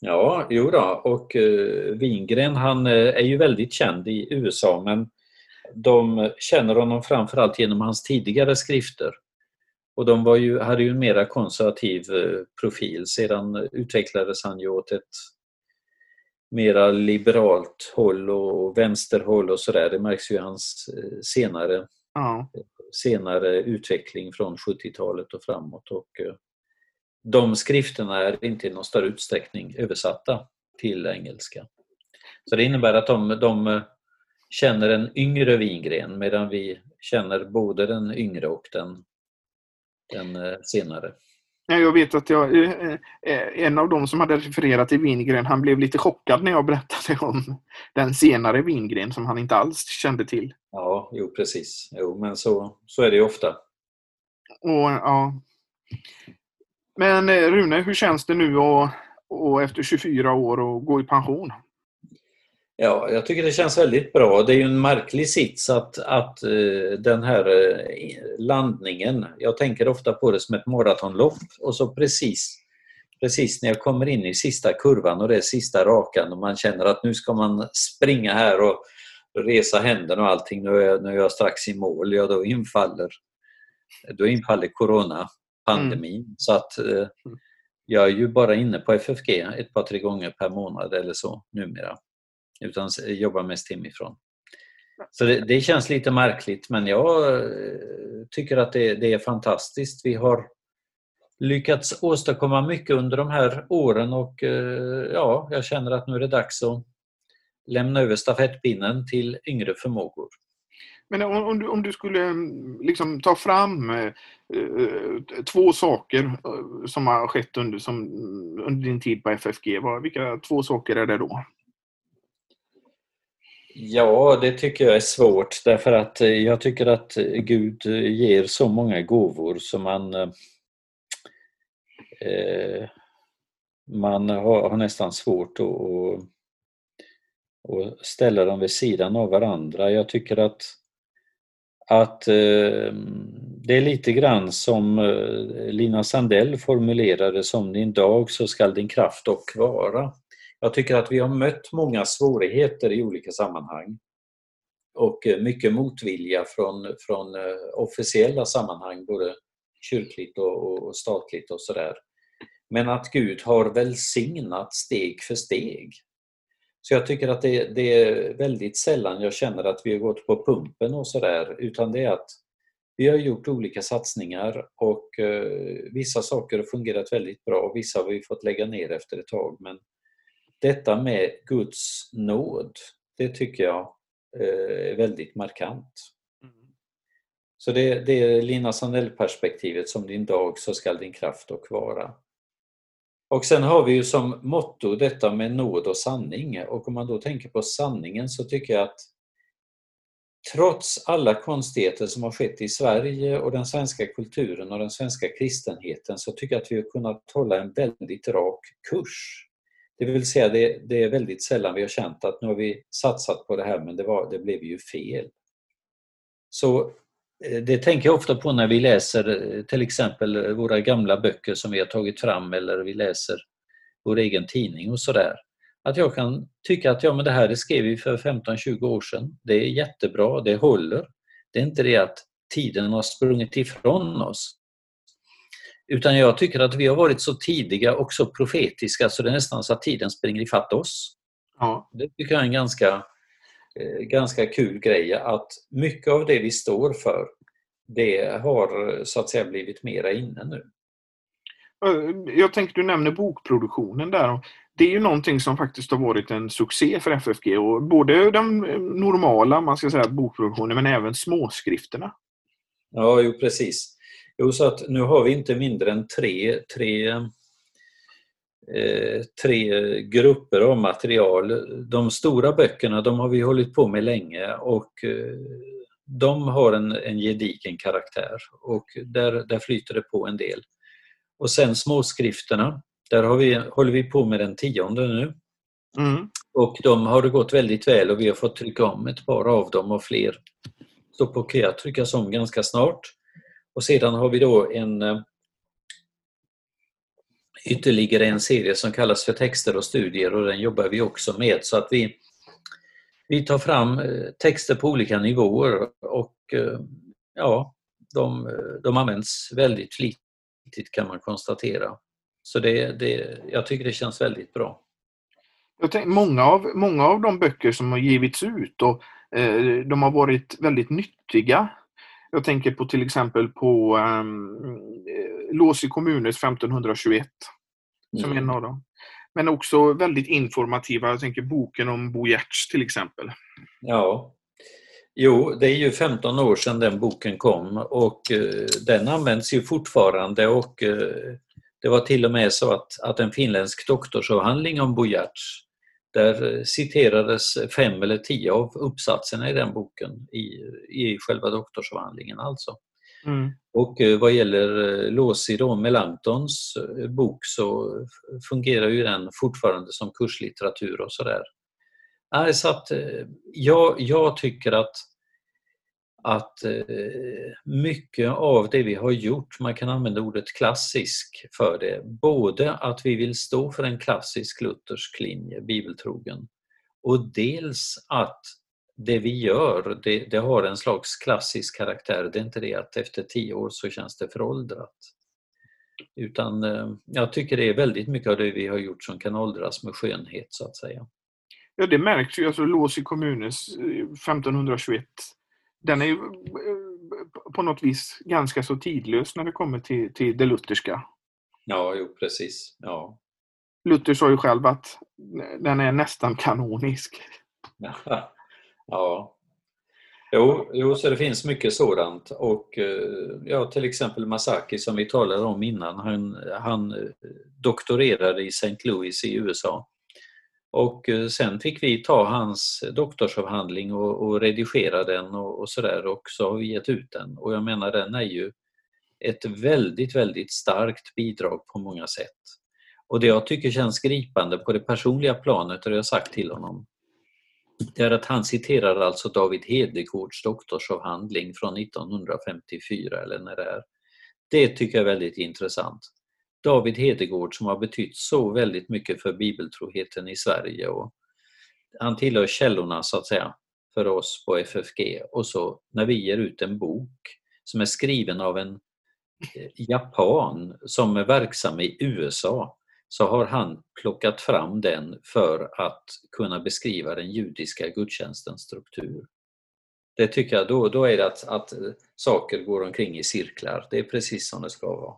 Ja, jo då. och uh, Wingren han uh, är ju väldigt känd i USA men de känner honom framförallt genom hans tidigare skrifter. Och de var ju, hade ju en mera konservativ eh, profil. Sedan utvecklades han ju åt ett mera liberalt håll och vänsterhåll och sådär. Det märks ju i hans eh, senare, ja. senare utveckling från 70-talet och framåt. Och eh, de skrifterna är inte i någon större utsträckning översatta till engelska. Så det innebär att de, de känner en yngre Wingren medan vi känner både den yngre och den den eh, senare. Jag vet att jag, eh, eh, en av dem som hade refererat till Wingren, han blev lite chockad när jag berättade om den senare Wingren som han inte alls kände till. Ja, jo precis. Jo, men så, så är det ju ofta. Och, ja. Men Rune, hur känns det nu och, och efter 24 år att gå i pension? Ja, jag tycker det känns väldigt bra. Det är ju en märklig sits att, att uh, den här uh, landningen, jag tänker ofta på det som ett maratonlopp och så precis, precis när jag kommer in i sista kurvan och det är sista rakan och man känner att nu ska man springa här och resa händerna och allting, nu är, jag, nu är jag strax i mål, ja då infaller, då infaller Corona, pandemin. Mm. Så att uh, jag är ju bara inne på FFG ett par, tre gånger per månad eller så numera utan jobbar mest hemifrån. Så det, det, känns lite märkligt men jag eh, tycker att det, det, är fantastiskt. Vi har lyckats åstadkomma mycket under de här åren och eh, ja, jag känner att nu är det dags att lämna över stafettpinnen till yngre förmågor. Men om, om, du, om du skulle mm, liksom ta fram eh, eh två saker som har skett under, som, under din tid på FFG, vad, vilka två saker är det då? Ja, det tycker jag är svårt därför att eh, jag tycker att Gud ger så många gåvor som man eh, eh, man har, har, nästan svårt att, att, att ställa dem vid sidan av varandra. Jag tycker att att eh, det är lite grann som eh, Lina Sandell formulerade som din dag så skall din kraft dock vara. Jag tycker att vi har mött många svårigheter i olika sammanhang och eh, mycket motvilja från, från eh, officiella sammanhang, både kyrkligt och, och statligt och sådär. Men att Gud har välsignat steg för steg. Så jag tycker att det, det, är väldigt sällan jag känner att vi har gått på pumpen och sådär, utan det är att vi har gjort olika satsningar och eh, vissa saker har fungerat väldigt bra och vissa har vi fått lägga ner efter ett tag. Men detta med Guds nåd, det tycker jag eh, är väldigt markant. Mm. Så det, det är Lina Sandell-perspektivet, som din dag så skall din kraft och vara. Och sen har vi ju som motto detta med nåd och sanning och om man då tänker på sanningen så tycker jag att trots alla konstigheter som har skett i Sverige och den svenska kulturen och den svenska kristenheten så tycker jag att vi har kunnat hålla en väldigt rak kurs. Det vill säga det, det är väldigt sällan vi har känt att nu har vi satsat på det här men det, var, det blev ju fel. Så eh, det tänker jag ofta på när vi läser eh, till exempel eh, våra gamla böcker som vi har tagit fram eller vi läser vår egen tidning och sådär. Att jag kan tycka att ja, men det här det skrev vi för 15-20 år sedan. Det är jättebra, det håller. Det är inte det att tiden har sprungit ifrån oss. Utan jag tycker att vi har varit så tidiga och så profetiska så det är nästan så att tiden springer ifatt oss. Ja. Det tycker jag är en ganska Eh, ganska kul grej att mycket av det vi står för det har så att säga blivit mera inne nu. Jag tänker du nämner bokproduktionen där. Det är ju någonting som faktiskt har varit en succé för FFG och både den normala man ska säga, bokproduktionen men även småskrifterna. Ja, jo precis. Jo, så att nu har vi inte mindre än tre, tre Eh, tre grupper av material. De stora böckerna de har vi hållit på med länge och eh, de har en, en gedigen karaktär och där, där flyter det på en del. Och sen småskrifterna, där har vi, håller vi på med den tionde nu. Mm. Och de har det gått väldigt väl och vi har fått trycka om ett par av dem och fler står på kö att tryckas om ganska snart. Och sedan har vi då en eh, ytterligare en serie som kallas för texter och studier och den jobbar vi också med så att vi, vi tar fram eh, texter på olika nivåer och eh, ja, de, de används väldigt flitigt kan man konstatera. Så det, det, jag tycker det känns väldigt bra. Jag tänkte, många, av, många av de böcker som har givits ut och, eh, de har varit väldigt nyttiga. Jag tänker på till exempel på um, Lås i kommunes 1521 som mm. en av dem. Men också väldigt informativa. Jag tänker boken om Bo Giertz till exempel. Ja. Jo, det är ju 15 år sedan den boken kom och eh, den används ju fortfarande och eh, det var till och med så att, att en finländsk doktorsavhandling om Bo Giertz där citerades fem eller tio av uppsatserna i den boken i, i själva doktorsavhandlingen alltså. Mm. Och eh, vad gäller eh, Låsi då, Melantons eh, bok så fungerar ju den fortfarande som kurslitteratur och sådär. Så att jag, jag tycker att, att eh, mycket av det vi har gjort, man kan använda ordet klassisk för det, både att vi vill stå för en klassisk luthersk linje, bibeltrogen, och dels att det vi gör, det, det, har en slags klassisk karaktär. Det är inte det att efter tio år så känns det föråldrat. Utan eh, jag tycker det är väldigt mycket av det vi har gjort som kan åldras med skönhet så att säga. Ja det märks ju, alltså Lås i kommunens eh, 1521 den är ju eh, på något vis ganska så tidlös när det kommer till, till det lutherska. Ja, jo precis. Ja. Luther sa ju själv att den är nästan kanonisk. Ja. Jo, jo, så det finns mycket sådant. Och eh, ja, till exempel Masaki som vi talade om innan, han, han eh, doktorerade i St. Louis i USA. Och eh, sen fick vi ta hans doktorsavhandling och, och redigera den och, och sådär och så har vi gett ut den. Och jag menar den är ju ett väldigt, väldigt starkt bidrag på många sätt. Och det jag tycker känns gripande på det personliga planet, och det har jag sagt till honom, det är att han citerar alltså David Hedegårds doktorsavhandling från 1954 eller när det är. Det tycker jag är väldigt intressant. David Hedegård som har betytt så väldigt mycket för bibeltroheten i Sverige och han tillhör källorna så att säga för oss på FFG och så när vi ger ut en bok som är skriven av en eh, japan som är verksam i USA så har han plockat fram den för att kunna beskriva den judiska gudstjänstens struktur. Det tycker jag, då, då är det att, att eh, saker går omkring i cirklar. Det är precis som det ska vara.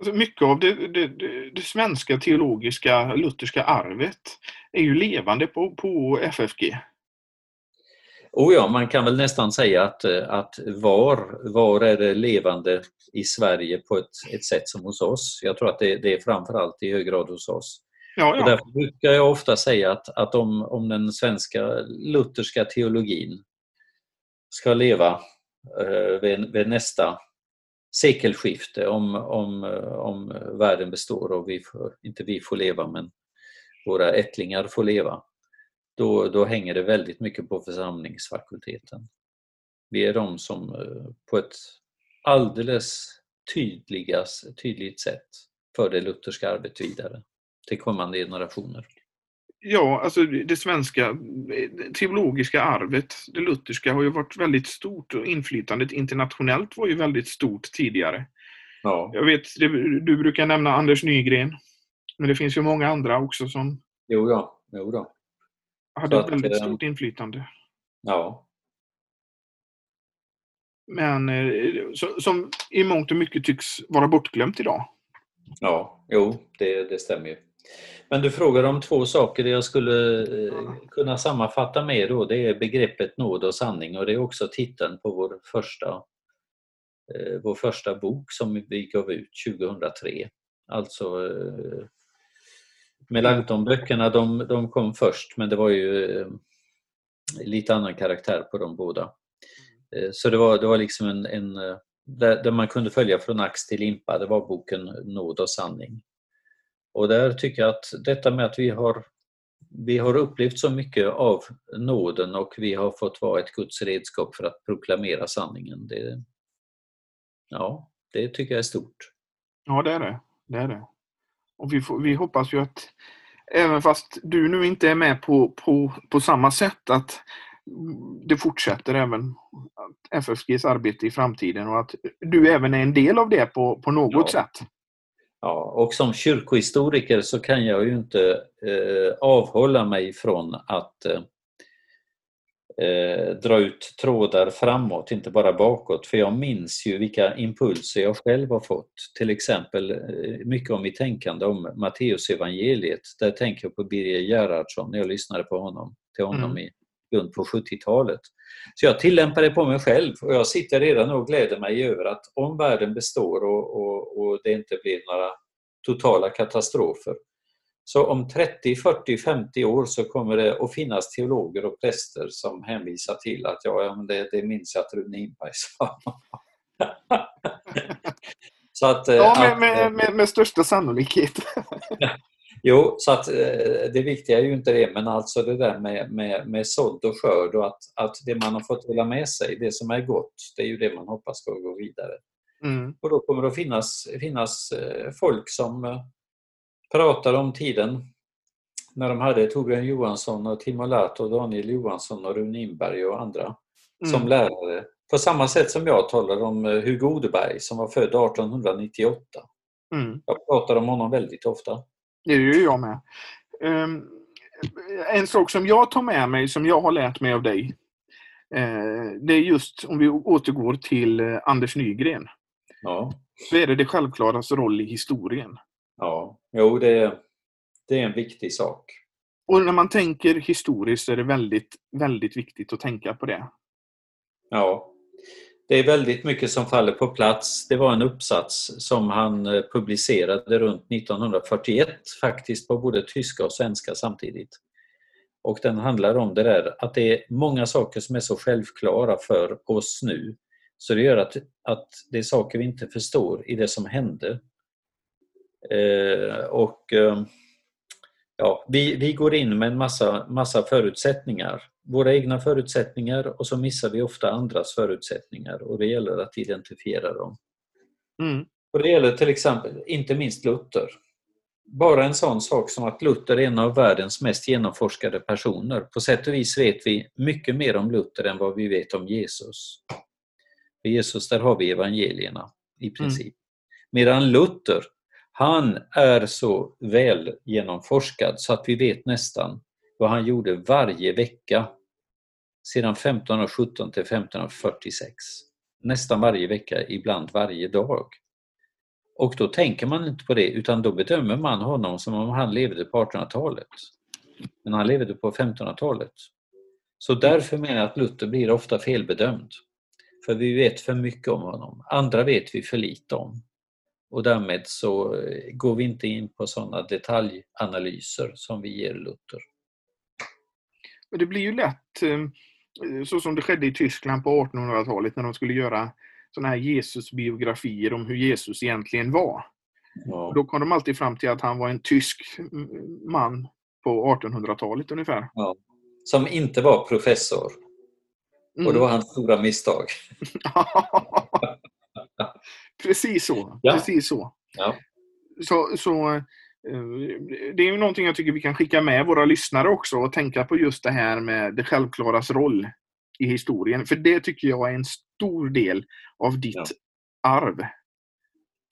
Alltså mycket av det, det, det, det, svenska teologiska lutherska arvet är ju levande på, på FFG. Oh ja, man kan väl nästan säga att, att var, var är det levande i Sverige på ett, ett sätt som hos oss? Jag tror att det, det är framförallt i hög grad hos oss. Ja, ja. Och därför brukar jag ofta säga att, att om, om den svenska lutherska teologin ska leva eh, vid, vid nästa sekelskifte, om, om, eh, om världen består och vi får, inte vi får leva men våra ättlingar får leva, då, då hänger det väldigt mycket på församlingsfakulteten. Vi är de som eh, på ett alldeles tydligas, tydligt sätt för det lutherska arbetet vidare till kommande generationer. Ja, alltså det svenska teologiska arvet, det lutherska, har ju varit väldigt stort och inflytandet internationellt var ju väldigt stort tidigare. Ja. Jag vet, du brukar nämna Anders Nygren, men det finns ju många andra också som jo då, jo då. hade att, väldigt eh, stort inflytande. Ja. Men eh, som i mångt och mycket tycks vara bortglömt idag. Ja, jo, det, det stämmer ju. Men du frågar om två saker jag skulle eh, kunna sammanfatta med då. Det är begreppet nåd och sanning och det är också titeln på vår första, eh, vår första bok som vi gav ut 2003. Alltså eh, Melanchthon-böckerna de, de kom först men det var ju lite annan karaktär på de båda. Så det var, det var liksom en, en där, där man kunde följa från ax till limpa, det var boken Nåd och sanning. Och där tycker jag att detta med att vi har, vi har upplevt så mycket av nåden och vi har fått vara ett Guds redskap för att proklamera sanningen. Det, ja, det tycker jag är stort. Ja, det är det. det, är det. Och vi, får, vi hoppas ju att även fast du nu inte är med på, på, på samma sätt att det fortsätter även FFGs arbete i framtiden och att du även är en del av det på, på något ja. sätt. Ja, och som kyrkohistoriker så kan jag ju inte eh, avhålla mig från att eh, eh, dra ut trådar framåt, inte bara bakåt. För jag minns ju vilka impulser jag själv har fått. Till exempel eh, mycket om mitt tänkande om Matteusevangeliet. Där tänker jag på Birger Gerhardsson när jag lyssnade på honom, till honom mm. i Lund på 70-talet. Så jag tillämpar det på mig själv och jag sitter redan och gläder mig över att om världen består och, och, och det inte blir några totala katastrofer så om 30, 40, 50 år så kommer det att finnas teologer och präster som hänvisar till att ja, men det, det minns jag att Rune Ingberg sa. så att, ja, med, att, med, med, med största sannolikhet. Jo, så att eh, det viktiga är ju inte det, men alltså det där med, med, med sådd och skörd och att, att det man har fått dela med sig, det som är gott, det är ju det man hoppas ska gå vidare. Mm. Och då kommer det att finnas, finnas eh, folk som eh, pratar om tiden när de hade Torbjörn Johansson och Timo Lath och Daniel Johansson och Rune Inberg och andra mm. som lärare. På samma sätt som jag talar om Hugo Odeberg som var född 1898. Mm. Jag pratar om honom väldigt ofta. Det gör jag med. Um, en sak som jag tar med mig, som jag har lärt mig av dig, det är just om vi återgår till Anders Nygren. Ja. Så är det det självklaras roll i historien. Ja, jo det, det är en viktig sak. Och när man tänker historiskt så är det väldigt, väldigt viktigt att tänka på det. Ja. Det är väldigt mycket som faller på plats. Det var en uppsats som han eh, publicerade runt 1941 faktiskt på både tyska och svenska samtidigt. Och den handlar om det där att det är många saker som är så självklara för oss nu så det gör att, att det är saker vi inte förstår i det som hände. Eh, och eh, ja, vi, vi går in med en massa, massa förutsättningar. Våra egna förutsättningar och så missar vi ofta andras förutsättningar och det gäller att identifiera dem. Mm. Och Det gäller till exempel, inte minst Luther. Bara en sån sak som att Luther är en av världens mest genomforskade personer. På sätt och vis vet vi mycket mer om Luther än vad vi vet om Jesus. För Jesus, där har vi evangelierna i princip. Mm. Medan Luther, han är så väl genomforskad så att vi vet nästan vad han gjorde varje vecka sedan 1517 till 1546. Nästan varje vecka, ibland varje dag. Och då tänker man inte på det utan då bedömer man honom som om han levde på 1800-talet. Men han levde på 1500-talet. Så därför menar jag att Luther blir ofta felbedömd. För vi vet för mycket om honom. Andra vet vi för lite om. Och därmed så eh, går vi inte in på sådana detaljanalyser som vi ger Luther. Det blir ju lätt eh, så som det skedde i Tyskland på 1800-talet när de skulle göra sådana här Jesusbiografier om hur Jesus egentligen var. Ja. Då kom de alltid fram till att han var en tysk man på 1800-talet ungefär. Ja. Som inte var professor. Mm. Och det var hans stora misstag. Precis så. Ja. Precis så. Ja. Så, så eh, det är ju någonting jag tycker vi kan skicka med våra lyssnare också och tänka på just det här med det självklaras roll i historien. För det tycker jag är en stor del av ditt ja. arv.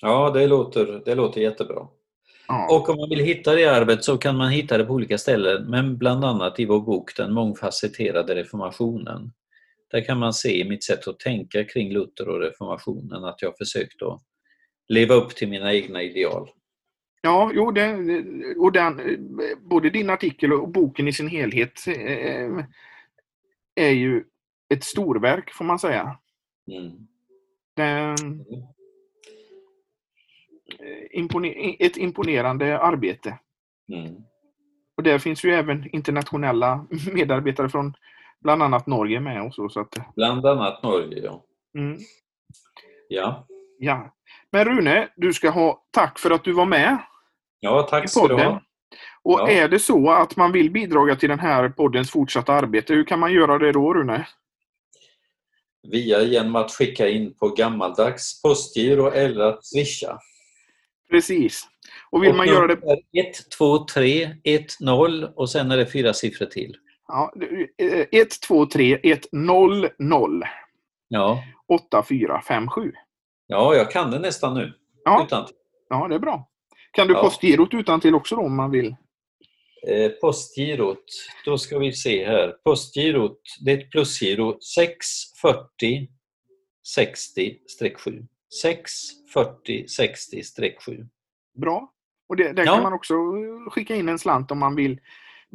Ja, det låter, det låter jättebra. Ja. Och om man vill hitta det arvet så kan man hitta det på olika ställen, men bland annat i vår bok Den mångfacetterade reformationen. Där kan man se i mitt sätt att tänka kring Luther och reformationen att jag försökt att leva upp till mina egna ideal. Ja, jo, det, och den, både din artikel och boken i sin helhet eh, är ju ett storverk får man säga. Mm. Det, ett imponerande arbete. Mm. Och där finns ju även internationella medarbetare från bland annat Norge med. Och så, så att... Bland annat Norge, ja. Mm. Ja. ja. Men Rune, du ska ha tack för att du var med. Ja, tack ska du ha. Och ja. är det så att man vill bidra till den här poddens fortsatta arbete, hur kan man göra det då Rune? Via genom att skicka in på gammaldags postgiro eller att swisha. Precis. Och vill och man göra det... 12310 och sen är det fyra siffror till. Ja, 12310 ja. 8457. Ja, jag kan det nästan nu. Ja, utan ja det är bra. Kan du ja. postgirot utan till också då om man vill? Eh, postgirot, då ska vi se här. Postgirot, det är ett plusgiro 640 60-7. 640 60-7. Bra. Och det, där ja. kan man också skicka in en slant om man vill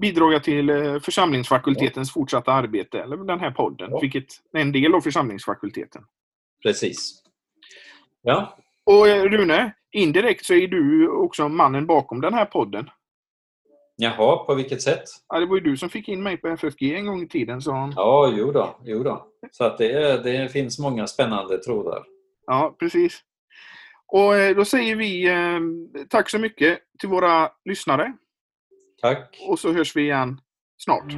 bidra till eh, församlingsfakultetens ja. fortsatta arbete, eller den här podden, ja. vilket är en del av församlingsfakulteten. Precis. Ja. Och eh, Rune, indirekt så är du också mannen bakom den här podden. Jaha, på vilket sätt? Ja, det var ju du som fick in mig på FFG en gång i tiden. Så... Ja, jo då, jo då. Så att det, det finns många spännande trådar. Ja, precis. Och eh, då säger vi eh, tack så mycket till våra lyssnare. Tack. Och så hörs vi igen snart.